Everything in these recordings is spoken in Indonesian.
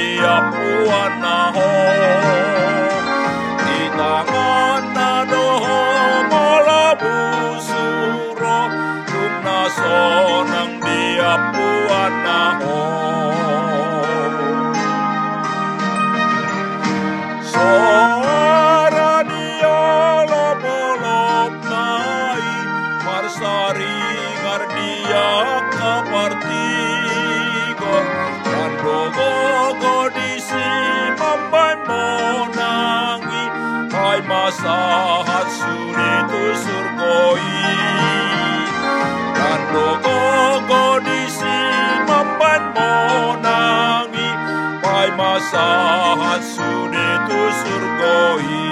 tiap buwan na ho Di tangan na doho mola busuro Kung nasonang tiap buwan na ho saat sulit surgoi. Dan rogo di simamban monangi pai masahat sulit surgoi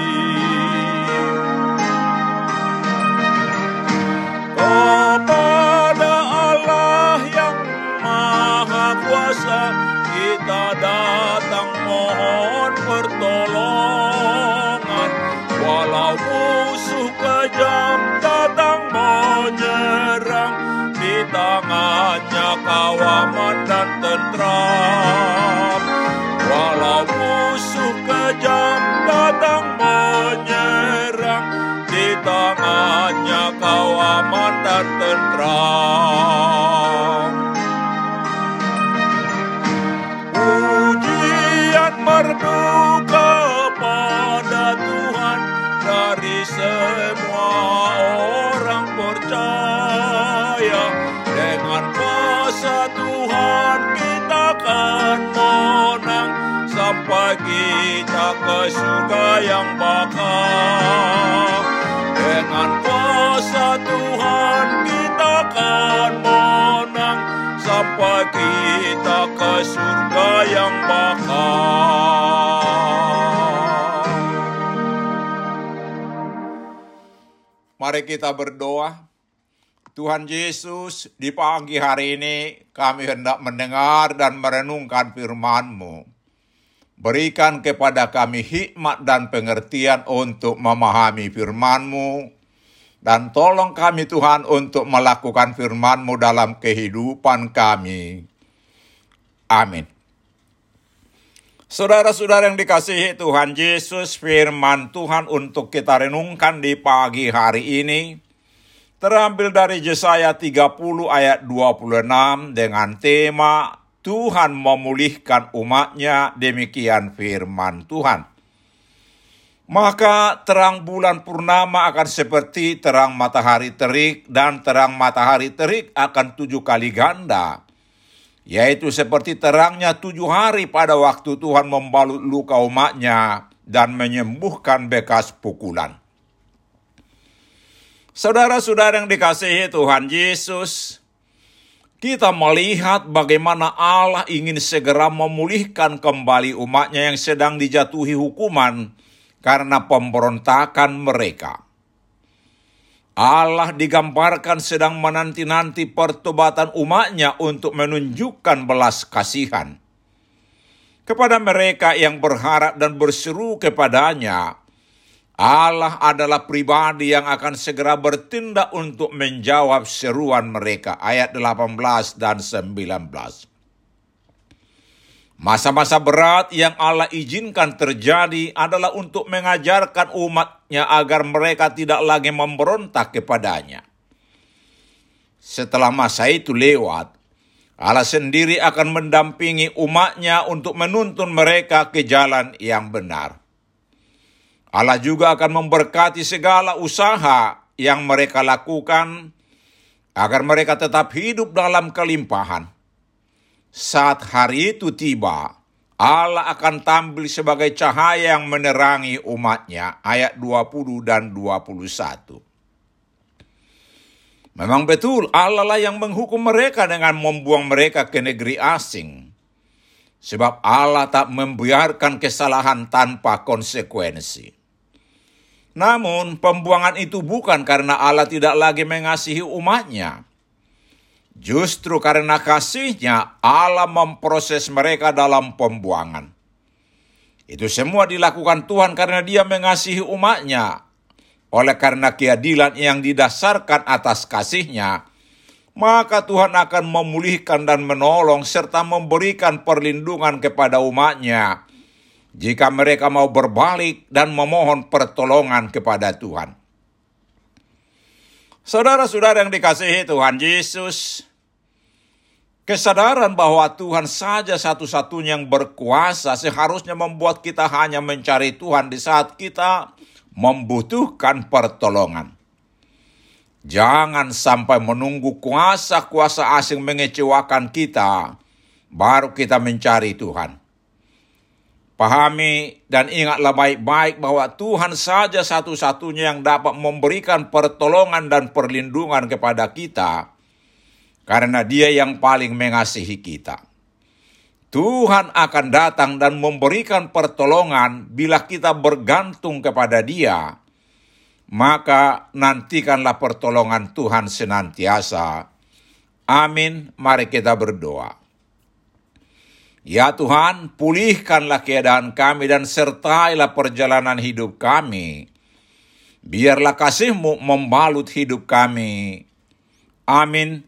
tangannya kawaman dan tentram Pujian merdu kepada Tuhan dari semua orang percaya. Dengan Tuhan kita akan menang sampai kita ke surga yang bakal akan menang sampai kita ke surga yang bakal. Mari kita berdoa. Tuhan Yesus, di pagi hari ini kami hendak mendengar dan merenungkan firman-Mu. Berikan kepada kami hikmat dan pengertian untuk memahami firman-Mu. Dan tolong kami Tuhan untuk melakukan firman-Mu dalam kehidupan kami. Amin. Saudara-saudara yang dikasihi Tuhan Yesus, firman Tuhan untuk kita renungkan di pagi hari ini terambil dari Yesaya 30 ayat 26 dengan tema Tuhan memulihkan umatnya demikian firman Tuhan. Maka terang bulan purnama akan seperti terang matahari terik dan terang matahari terik akan tujuh kali ganda. Yaitu seperti terangnya tujuh hari pada waktu Tuhan membalut luka umatnya dan menyembuhkan bekas pukulan. Saudara-saudara yang dikasihi Tuhan Yesus, kita melihat bagaimana Allah ingin segera memulihkan kembali umatnya yang sedang dijatuhi hukuman karena pemberontakan mereka. Allah digambarkan sedang menanti-nanti pertobatan umatnya untuk menunjukkan belas kasihan. Kepada mereka yang berharap dan berseru kepadanya, Allah adalah pribadi yang akan segera bertindak untuk menjawab seruan mereka. Ayat 18 dan 19. Masa-masa berat yang Allah izinkan terjadi adalah untuk mengajarkan umatnya agar mereka tidak lagi memberontak kepadanya. Setelah masa itu lewat, Allah sendiri akan mendampingi umatnya untuk menuntun mereka ke jalan yang benar. Allah juga akan memberkati segala usaha yang mereka lakukan agar mereka tetap hidup dalam kelimpahan. Saat hari itu tiba, Allah akan tampil sebagai cahaya yang menerangi umatnya. Ayat 20 dan 21. Memang betul Allah lah yang menghukum mereka dengan membuang mereka ke negeri asing. Sebab Allah tak membiarkan kesalahan tanpa konsekuensi. Namun pembuangan itu bukan karena Allah tidak lagi mengasihi umatnya. Justru karena kasihnya Allah memproses mereka dalam pembuangan. Itu semua dilakukan Tuhan karena dia mengasihi umatnya. Oleh karena keadilan yang didasarkan atas kasihnya, maka Tuhan akan memulihkan dan menolong serta memberikan perlindungan kepada umatnya jika mereka mau berbalik dan memohon pertolongan kepada Tuhan. Saudara-saudara yang dikasihi Tuhan Yesus, kesadaran bahwa Tuhan saja satu-satunya yang berkuasa seharusnya membuat kita hanya mencari Tuhan di saat kita membutuhkan pertolongan. Jangan sampai menunggu kuasa-kuasa asing mengecewakan kita, baru kita mencari Tuhan. Pahami dan ingatlah baik-baik bahwa Tuhan saja satu-satunya yang dapat memberikan pertolongan dan perlindungan kepada kita, karena Dia yang paling mengasihi kita. Tuhan akan datang dan memberikan pertolongan bila kita bergantung kepada Dia, maka nantikanlah pertolongan Tuhan senantiasa. Amin. Mari kita berdoa. Ya Tuhan, pulihkanlah keadaan kami dan sertailah perjalanan hidup kami. Biarlah kasih-Mu membalut hidup kami. Amin.